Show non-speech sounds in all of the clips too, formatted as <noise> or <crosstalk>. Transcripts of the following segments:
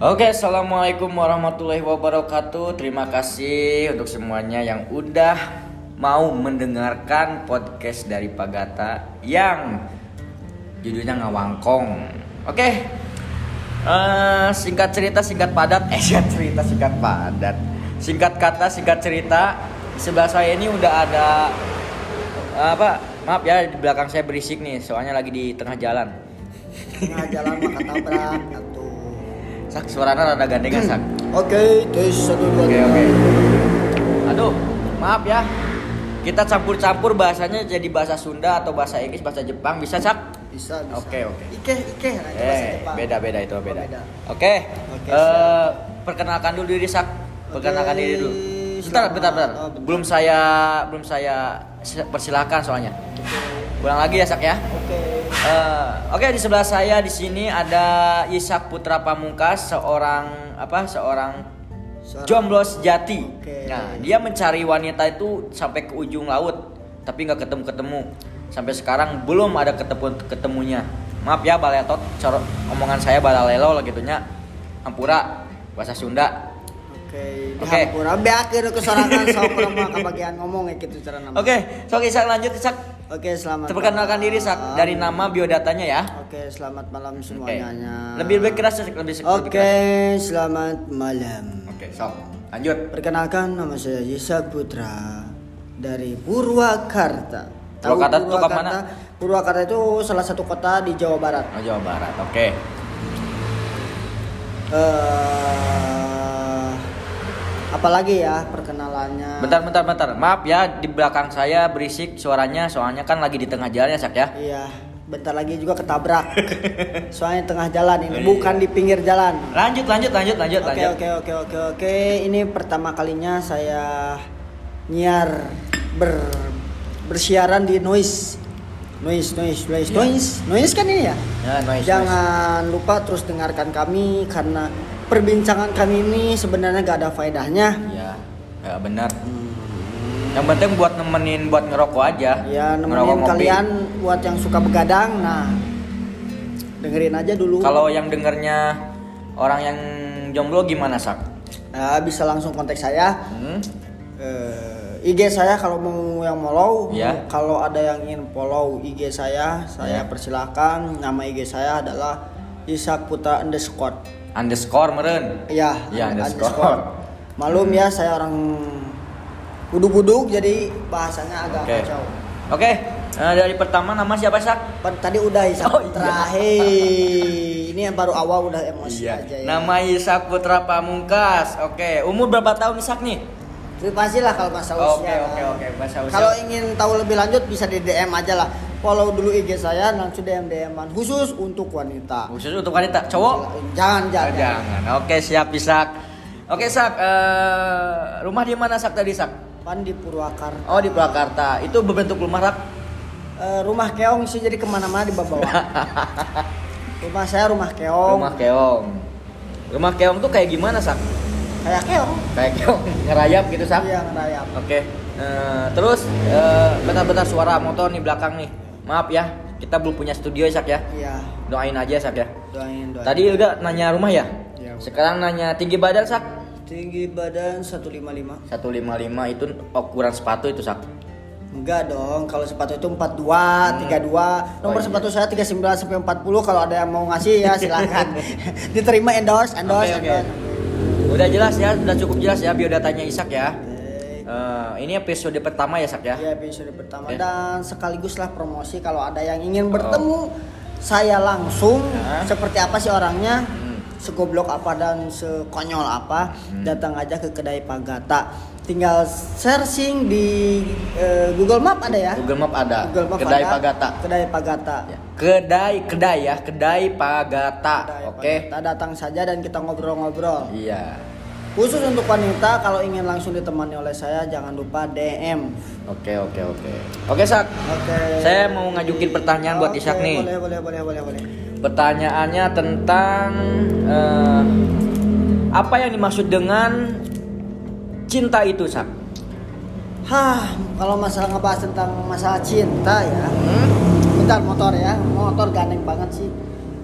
Oke, assalamualaikum warahmatullahi wabarakatuh. Terima kasih untuk semuanya yang udah mau mendengarkan podcast dari Pagata yang judulnya ngawangkong. Oke, eh, singkat cerita singkat padat, <laughs> eh singkat cerita singkat padat, singkat kata singkat cerita. Sebelah saya ini udah ada apa? Maaf ya di belakang saya berisik nih, soalnya lagi di tengah jalan. Tengah jalan maka tabrak. Sak suaranya rada gandengan sak. Oke, tes satu dua Oke tiga. oke. Aduh, maaf ya. Kita campur-campur bahasanya jadi bahasa Sunda atau bahasa Inggris, bahasa Jepang bisa sak? Bisa. Oke, oke. Ike ike nah, itu bahasa Eh, Jepang. beda-beda itu Oh, beda. beda. Oke. Oke, eh, perkenalkan dulu diri sak. Perkenalkan diri dulu. Bentar, bentar, bentar. oh, bentar. Belum saya belum saya persilahkan soalnya. Ulang lagi ya sak ya. Oke. Eh, Oke di sebelah saya di sini ada Ishak Putra Pamungkas seorang apa seorang Seorang- jomblo sejati. Oke. Nah dia mencari wanita itu sampai ke ujung laut tapi nggak ketemu ketemu sampai sekarang belum ada ketemu ketemunya. Maaf ya baletot coro omongan saya balalelo lah gitunya Ampura bahasa Sunda. Oke, Oke. dihampura beakeun ke sorangan sok urang mah kabagian ngomong ya gitu cara nama. Oke, sok Ishak lanjut Ishak. Oke, selamat. Perkenalkan diri Ishak dari nama biodatanya ya. Oke, selamat malam Oke. semuanya. Lebih lebih keras Ishak, lebih Oke, keras. selamat malam. Oke, sok. Lanjut. Perkenalkan nama saya Yisak Putra dari Purwakarta. Tahu Purwakarta itu kota mana? Purwakarta itu salah satu kota di Jawa Barat. Oh, Jawa Barat. Oke. Eh, apalagi ya perkenalannya? Bentar, bentar, bentar. Maaf ya, di belakang saya berisik suaranya, soalnya kan lagi di tengah jalan ya, Sak ya. Iya, bentar lagi juga ketabrak. <laughs> Soalnya tengah jalan ini, bukan di pinggir jalan. Lanjut, lanjut, lanjut, lanjut, Oke lanjut. oke oke oke oke. Ini pertama kalinya saya nyiar ber bersiaran di noise. Noise, noise, noise, Iya. noise, noise kan ini ya? Ya, noise, Jangan lupa terus dengarkan kami karena perbincangan kami ini sebenarnya gak ada faedahnya. noise. Ya, benar. Yang penting buat nemenin buat ngerokok aja. Ya Ngerokok nemenin ngopi. kalian buat yang suka begadang, nah dengerin aja dulu. Kalau yang dengernya orang yang jomblo gimana, Sak? Nah, bisa langsung kontak saya. Hmm? Eh, IG saya kalau mau yang follow, Ya. kalau ada yang ingin follow IG saya, saya Ya. persilakan. Nama IG saya adalah Isak Putra underscore. Underscore meren. Ya, Ya, underscore. Malum ya saya orang buduk-buduk jadi bahasanya agak Oke. kacau. Oke, eh, dari pertama nama siapa, Sak? Tadi udah Isak Oh, iya. Hei, ini yang baru awal udah emosi Iya. aja ya. Nama Ishak Putra Pamungkas. Oke, umur berapa tahun Ishak nih? Privasi lah kalau masalah Oke, usia. oke, oke. Bahasa. Kalau ingin tahu lebih lanjut bisa di DM aja lah. Follow dulu IG saya langsung DM DM-an khusus untuk wanita. khusus untuk wanita, cowok? Jangan Oh, jangan. jangan. Oke, siap Ishak. Oke, Sak. eh, rumah di mana Sak tadi, Sak? Pan di Purwakarta. Oh, di Purwakarta. Itu berbentuk rumah, Sak? Eh, rumah keong sih jadi ke mana-mana di bawah. <laughs> rumah saya rumah keong. Rumah keong. Rumah keong tuh kayak gimana, Sak? Kayak keong. Kayak keong ngerayap gitu, Sak? Iya ngerayap. Oke. eh, terus eh, bentar-bentar suara motor nih belakang nih. Maaf ya, kita belum punya studio, Sak ya. Iya. Doain aja, Sak ya. Doain doain. Tadi udah nanya rumah ya? Iya. Sekarang nanya tinggi badan, Sak? tinggi badan 155. 155 itu ukuran sepatu itu, Sak. Enggak dong, kalau sepatu itu 42, 32. Nomor Oh, iya. sepatu saya 39 sampai 40 kalau ada yang mau ngasih ya silakan. <laughs> Diterima endorse, endorse, oke. endorse. Udah jelas ya, udah cukup jelas ya biodatanya Ishak ya. Eh, ini episode pertama ya Sak ya. Ya episode pertama Oke. dan sekaligus lah promosi kalau ada yang ingin bertemu saya langsung Ya. seperti apa sih orangnya Hmm. segoblok apa dan sekonyol apa Hmm. datang aja ke kedai Pagata tinggal searching di eh, Google Map ada ya Google Map ada. Google Map kedai ada. Pagata. kedai Pagata Ya. Kedai, kedai ya, kedai Pagata. Oke. Pagata. datang saja dan kita ngobrol-ngobrol Iya. khusus untuk wanita kalau ingin langsung ditemani oleh saya jangan lupa DM Oke, oke, oke. Oke, Sak. oke Saya mau ngajukin pertanyaan buat Oke, Ishak nih. boleh boleh boleh boleh boleh Pertanyaannya tentang eh, apa yang dimaksud dengan cinta itu, Sak? Hah, kalau masalah ngebahas tentang masalah cinta ya. Hmm? Bentar motor ya, motor gandeng banget sih.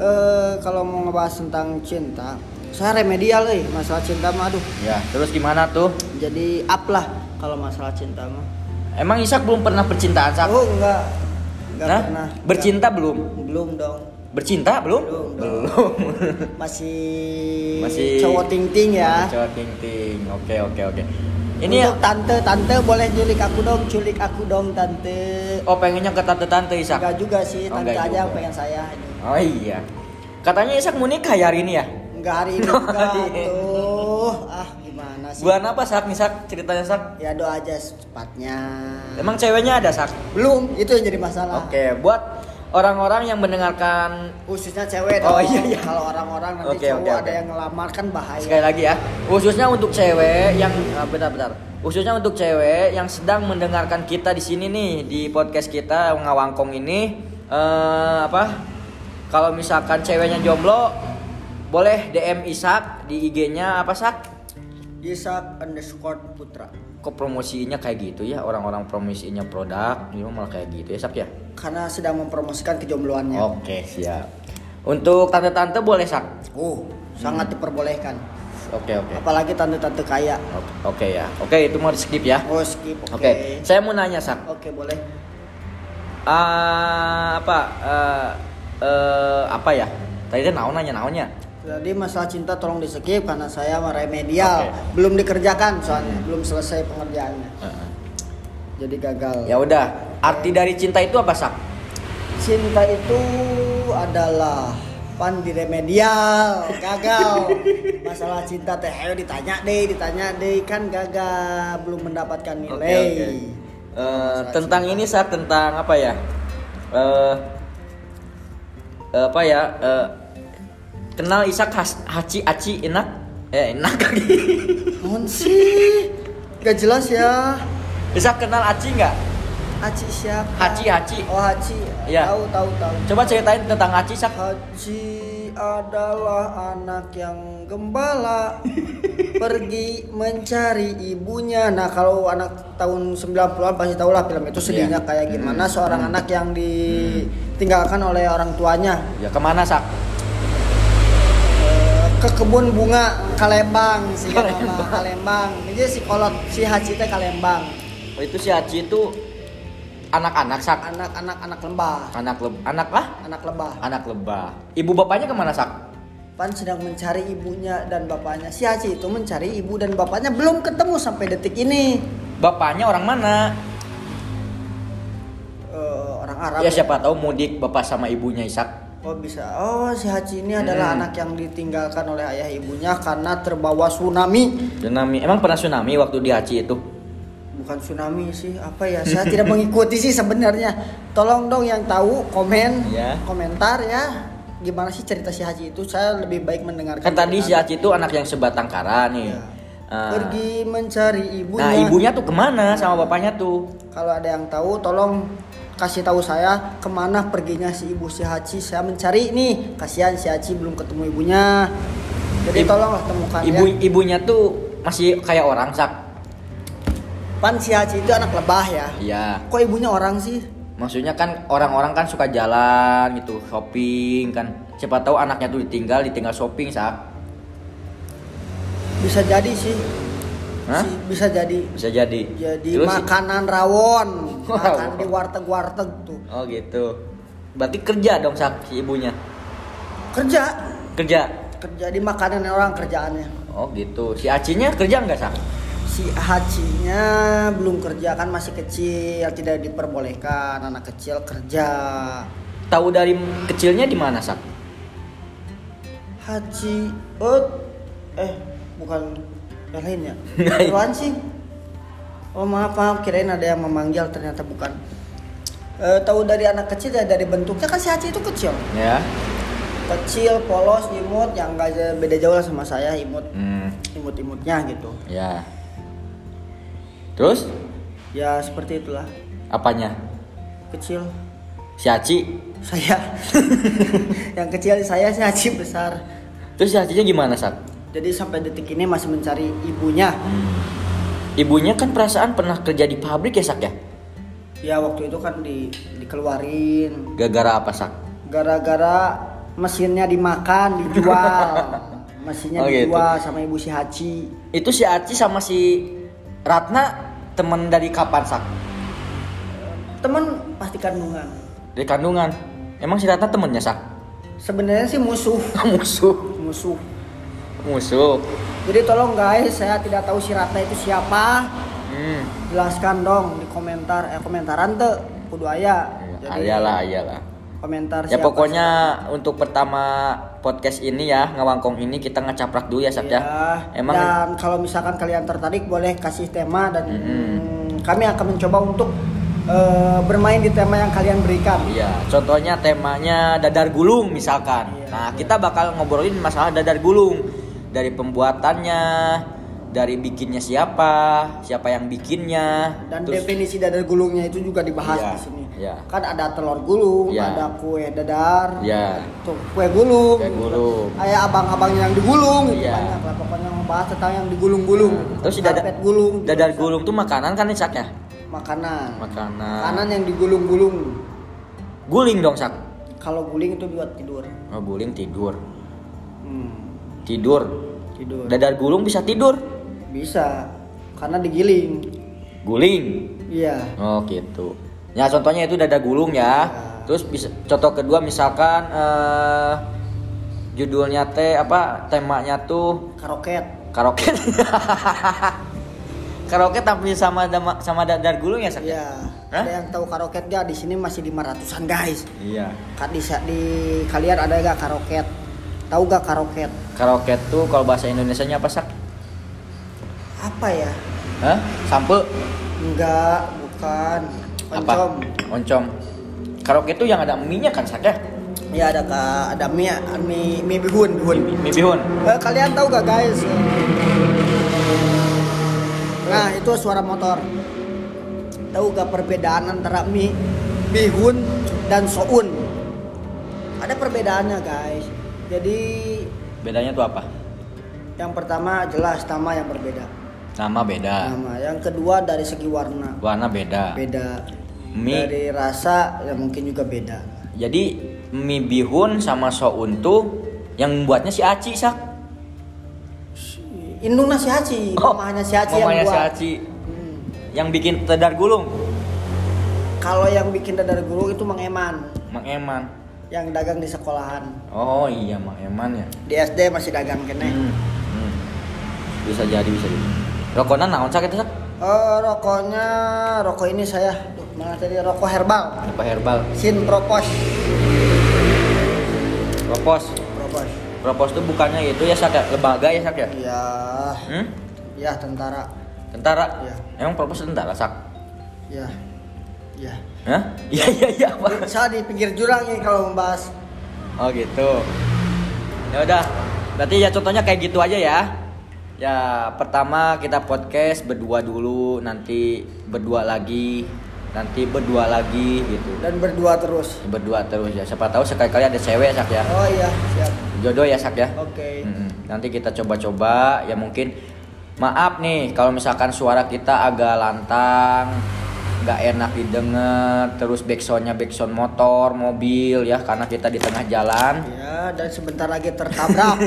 Eh kalau mau ngebahas tentang cinta, saya remedial eh masalah cinta mah aduh Ya, terus gimana tuh? jadi up lah kalau masalah cinta mah Emang Isak belum pernah percintaan Sak? oh enggak enggak Nah, pernah bercinta belum? Enggak. belum dong Bercinta belum? Belum, Belum. <laughs> masih Masih cowok ting ting ya Masih Cowok ting ting. Oke, oke, oke. Ini Untuk tante tante boleh culik aku dong culik aku dong tante oh pengennya ke tante-tante Isak. enggak juga sih Oh, tante aja yang juga. pengen saya Oh iya. Katanya Isak mau nikah ya hari ini ya? enggak hari ini <laughs> enggak tuh ah gimana sih Bulan apa Sak nih Sak? Ceritanya Sak? ya doa aja secepatnya Emang ceweknya ada Sak? belum itu yang jadi masalah Oke, buat orang-orang yang mendengarkan khususnya cewek Oh, iya, iya. kalau orang-orang nanti Oke, cowok oke, ada oke. yang ngelamar kan bahaya sekali lagi ya, khususnya untuk cewek yang ah, benar-benar khususnya untuk cewek yang sedang mendengarkan kita di sini nih di podcast kita ngawangkong ini eh, apa? Kalau misalkan ceweknya jomblo boleh DM Isak di IG-nya apa Sak? Isak underscore putra Kok promosinya kayak gitu ya? Orang-orang promosinya produk, ini malah kayak gitu ya Sak ya? karena sedang mempromosikan kejombloannya Oke, siap. Untuk tante-tante boleh Sak? oh sangat diperbolehkan Oke, oke. apalagi tante-tante kaya Oke, Oke ya. Oke, itu mau di skip ya. oh skip oke Oke, saya mau nanya Sak. oke boleh Ah, apa eh eh, apa ya? Tadi naon nanya naonnya. Jadi masalah cinta tolong di skip karena saya remedial Oke. belum dikerjakan soalnya belum selesai pengerjaannya jadi gagal Ya udah, arti dari cinta itu apa Sak? cinta itu adalah pan di remedial gagal <laughs> masalah cinta teh ayo ditanya deh ditanya deh kan gagal belum mendapatkan nilai oke. Eh, tentang ini Sak tentang apa ya? Eh, apa ya? Eh, kenal Isak has, Haci Aci enak? Eh enak <laughs> lagi. Mohon sih gak jelas ya Isak kenal Aci nggak? Haji siapa Haji, Haji. oh Haji Iya. tahu tahu tahu Coba ceritain tentang Aci Sak. Haji adalah anak yang gembala <laughs> pergi mencari ibunya. Nah, kalau anak tahun 90-an pasti tahu lah film itu sedihnya Iya. kayak gimana Hmm. seorang anak yang ditinggalkan oleh orang tuanya Ya ke mana Sak? Ke kebun bunga Kalembang sih Kalembang. Kalembang. Ini si kolot si Haji teh Kalembang. Oh, itu si Aci itu anak-anak Sak. Anak-anak anak lembah, Anak leb anak lah? anak lebah. Anak lebah. Ibu bapaknya ke mana Sak? Pan sedang mencari ibunya dan bapaknya. Si Haji itu mencari ibu dan bapaknya belum ketemu sampai detik ini. Bapaknya orang mana? Eh, orang Arab. Ya siapa tahu mudik bapak sama ibunya Isak. Oh bisa. Oh si Haji ini adalah Hmm. anak yang ditinggalkan oleh ayah ibunya karena terbawa tsunami. Tsunami. Emang pernah tsunami waktu di Aci itu? Bukan tsunami sih, apa ya? Saya tidak mengikuti sih sebenarnya. Tolong dong yang tahu komen, Ya. komentar ya. Gimana sih cerita si Haji itu? Saya lebih baik mendengarkan. Kan tadi si. Aci itu anak yang sebatang kara nih. Ya. Ah. Pergi mencari ibunya. Nah ibunya tuh ke mana sama bapaknya tuh? Kalau ada yang tahu, tolong kasih tahu saya ke mana perginya si ibu si Haji. Saya mencari nih. Kasihan si Haji belum ketemu ibunya. Jadi Ibu- tolonglah temukan Ibu ya. ibunya tuh masih kayak orang Sak. Pan si Haji itu anak lebah ya. Iya. Kok ibunya orang sih? Maksudnya kan orang-orang kan suka jalan gitu, shopping kan. Siapa tahu anaknya tuh ditinggal, ditinggal shopping Sak. Bisa jadi sih. Hah? Si- bisa jadi. Bisa jadi. Jadi Terus si- makanan rawon, Wow. makan di warteg-warteg tuh. Oh gitu. Berarti kerja dong Sak si ibunya. Kerja, Kerja. kerja di makanan orang kerjaannya. Oh gitu. Si Acinya kerja nggak Sak? Si Hajinya belum kerja kan masih kecil, tidak diperbolehkan anak kecil kerja. Tahu dari kecilnya di mana Sak? Haji, oh, eh bukan yang lain ya? Lain. Apaan sih? Oh maaf maaf, kirain ada yang memanggil ternyata bukan. Eh, tahu dari anak kecil ya dari bentuknya kan si Haji itu kecil, Ya. kecil, polos, imut, yang gak beda jauh lah sama saya imut, Hmm. imut-imutnya gitu. Ya. Terus Ya seperti itulah, apanya? kecil. Si Aci. Saya, <laughs> yang kecil saya si Haji besar. Terus si Acinya gimana Sak? Jadi sampai detik ini masih mencari ibunya. Ibunya kan perasaan pernah kerja di pabrik ya Sak ya? Ya waktu itu kan di dikeluarin Gara-gara apa Sak? gara-gara mesinnya dimakan dijual <laughs> Masihnya Oh, gitu. berdua sama ibu si Haci. Itu si Aci sama si Ratna temen dari kapan sak? Temen pasti kandungan. Dari kandungan. Emang si Ratna temennya sak? Sebenarnya sih musuh, <laughs> Musuh. musuh. Musuh. Jadi tolong guys, saya tidak tahu si Ratna itu siapa. Hmm. Jelaskan dong di komentar, eh komentaran tuh kudu aya. Jadi, Ayalah, ayalah. Komentar Ya siapa pokoknya untuk pertama podcast ini ya ngawangkong ini kita ngecaprak dulu ya Sak ya. Ya, Emang dan kalau misalkan kalian tertarik boleh kasih tema dan Mm-mm. mm, kami akan mencoba untuk eh, bermain di tema yang kalian berikan. Iya, contohnya temanya dadar gulung misalkan. Iya, nah, kita bakal ngobrolin masalah dadar gulung dari pembuatannya, dari bikinnya siapa, siapa yang bikinnya, Dan terus definisi dadar gulungnya itu juga dibahas Iya, di sini. iya. Kan ada telur gulung, Iya. ada kue dadar, ya, tuh kue gulung, Kue gulung. kayak abang-abang yang digulung, gitu Iya. banyak lah pokoknya membahas tentang yang digulung-gulung. Nah, terus si dada- Karpet gulung, dadar gulung tuh makanan kan nih Sak ya? makanan. Makanan. Makanan yang digulung-gulung. Guling dong Sak. Kalau guling itu buat tidur. Oh, guling tidur. Hmm, Tidur. tidur. Dadar gulung bisa tidur. Bisa, karena digiling. Guling. Iya. Oh gitu. Ya contohnya itu dada gulung ya. Ya. Terus bisa contoh kedua misalkan eh judulnya teh apa temanya tuh Karoket. karaoke. <laughs> karaoke tapi sama dama- sama dadar gulung ya Sak? Iya. Hah? Ada yang tahu karoket gak? Di sini masih 500-an guys. Iya. Di, di kalian ada gak karoket? Tahu gak karoket? Karaoke tuh kalau bahasa Indonesianya apa sak? Apa ya? Hah? Sampe? Enggak, bukan. Apa? Oncom. Oncom. Karaoke tuh yang ada mie-nya kan sak ya? Ya ada kak, ada mie, mie, mie bihun, bihun. Mie, mie bihun. Eh, kalian tahu gak guys? Nah itu suara motor. Tahu gak perbedaan antara mie bihun dan soun? Ada perbedaannya guys. Jadi Bedanya tuh apa? yang pertama jelas nama yang berbeda. Nama beda. Nama. Yang kedua dari segi warna Warna beda. beda. Mie. Dari rasa ya mungkin juga beda. Jadi mie bihun sama soun tuh yang buatnya si Aci sak. Indung nasi Haci, mamahnya si Haci yang mamanya si buat. Aci. Hmm. Yang bikin dadar gulung. Kalau yang bikin dadar gulung itu Mang Eman Mang Eman. Yang dagang di sekolahan. Oh iya Mang Eman ya. Di SD masih dagang kene. Hmm. Hmm. Bisa jadi bisa jadi. Rokoknya naon sak itu sak? Oh, rokoknya rokok ini saya Duh, mana tadi rokok herbal. Apa herbal? Sin Propos. Propos. Propos. Propos tuh bukannya itu ya sak ya? Lembaga ya sak ya? Ya, Hmm? ya tentara. Tentara. Iya. Emang propos tentara sak? Ya. Ya. Hah? <laughs> Iya iya iya? Saya di pinggir jurang ini kalau membahas. Oh gitu. Ya udah. Berarti ya contohnya kayak gitu aja ya. Ya pertama kita podcast berdua dulu, nanti berdua lagi, nanti berdua lagi gitu. Dan berdua terus. Berdua terus ya. Siapa tahu sekali-kali ada cewek sak ya. Oh iya, siap. Jodoh ya sak ya. Oke. Mm-mm. Nanti kita coba-coba ya mungkin maaf nih kalau misalkan suara kita agak lantang nggak enak didengar terus backsoundnya backsound motor mobil ya karena kita di tengah jalan Ya, dan sebentar lagi tertabrak.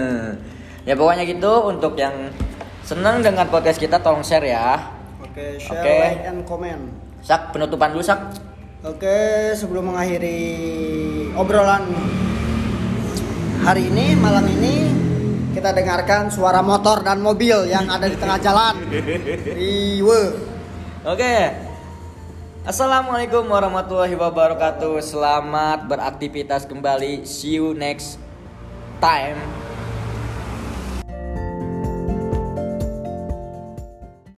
<laughs> ya pokoknya gitu untuk yang seneng dengan podcast kita tolong share ya Oke, share, Oke. like, and comment. sak penutupan dulu sak Oke, sebelum mengakhiri obrolan hari ini, malam ini kita dengarkan suara motor dan mobil yang ada di tengah jalan. <laughs> Riwe. Oke. Assalamualaikum warahmatullahi wabarakatuh. Selamat beraktivitas kembali. See you next time.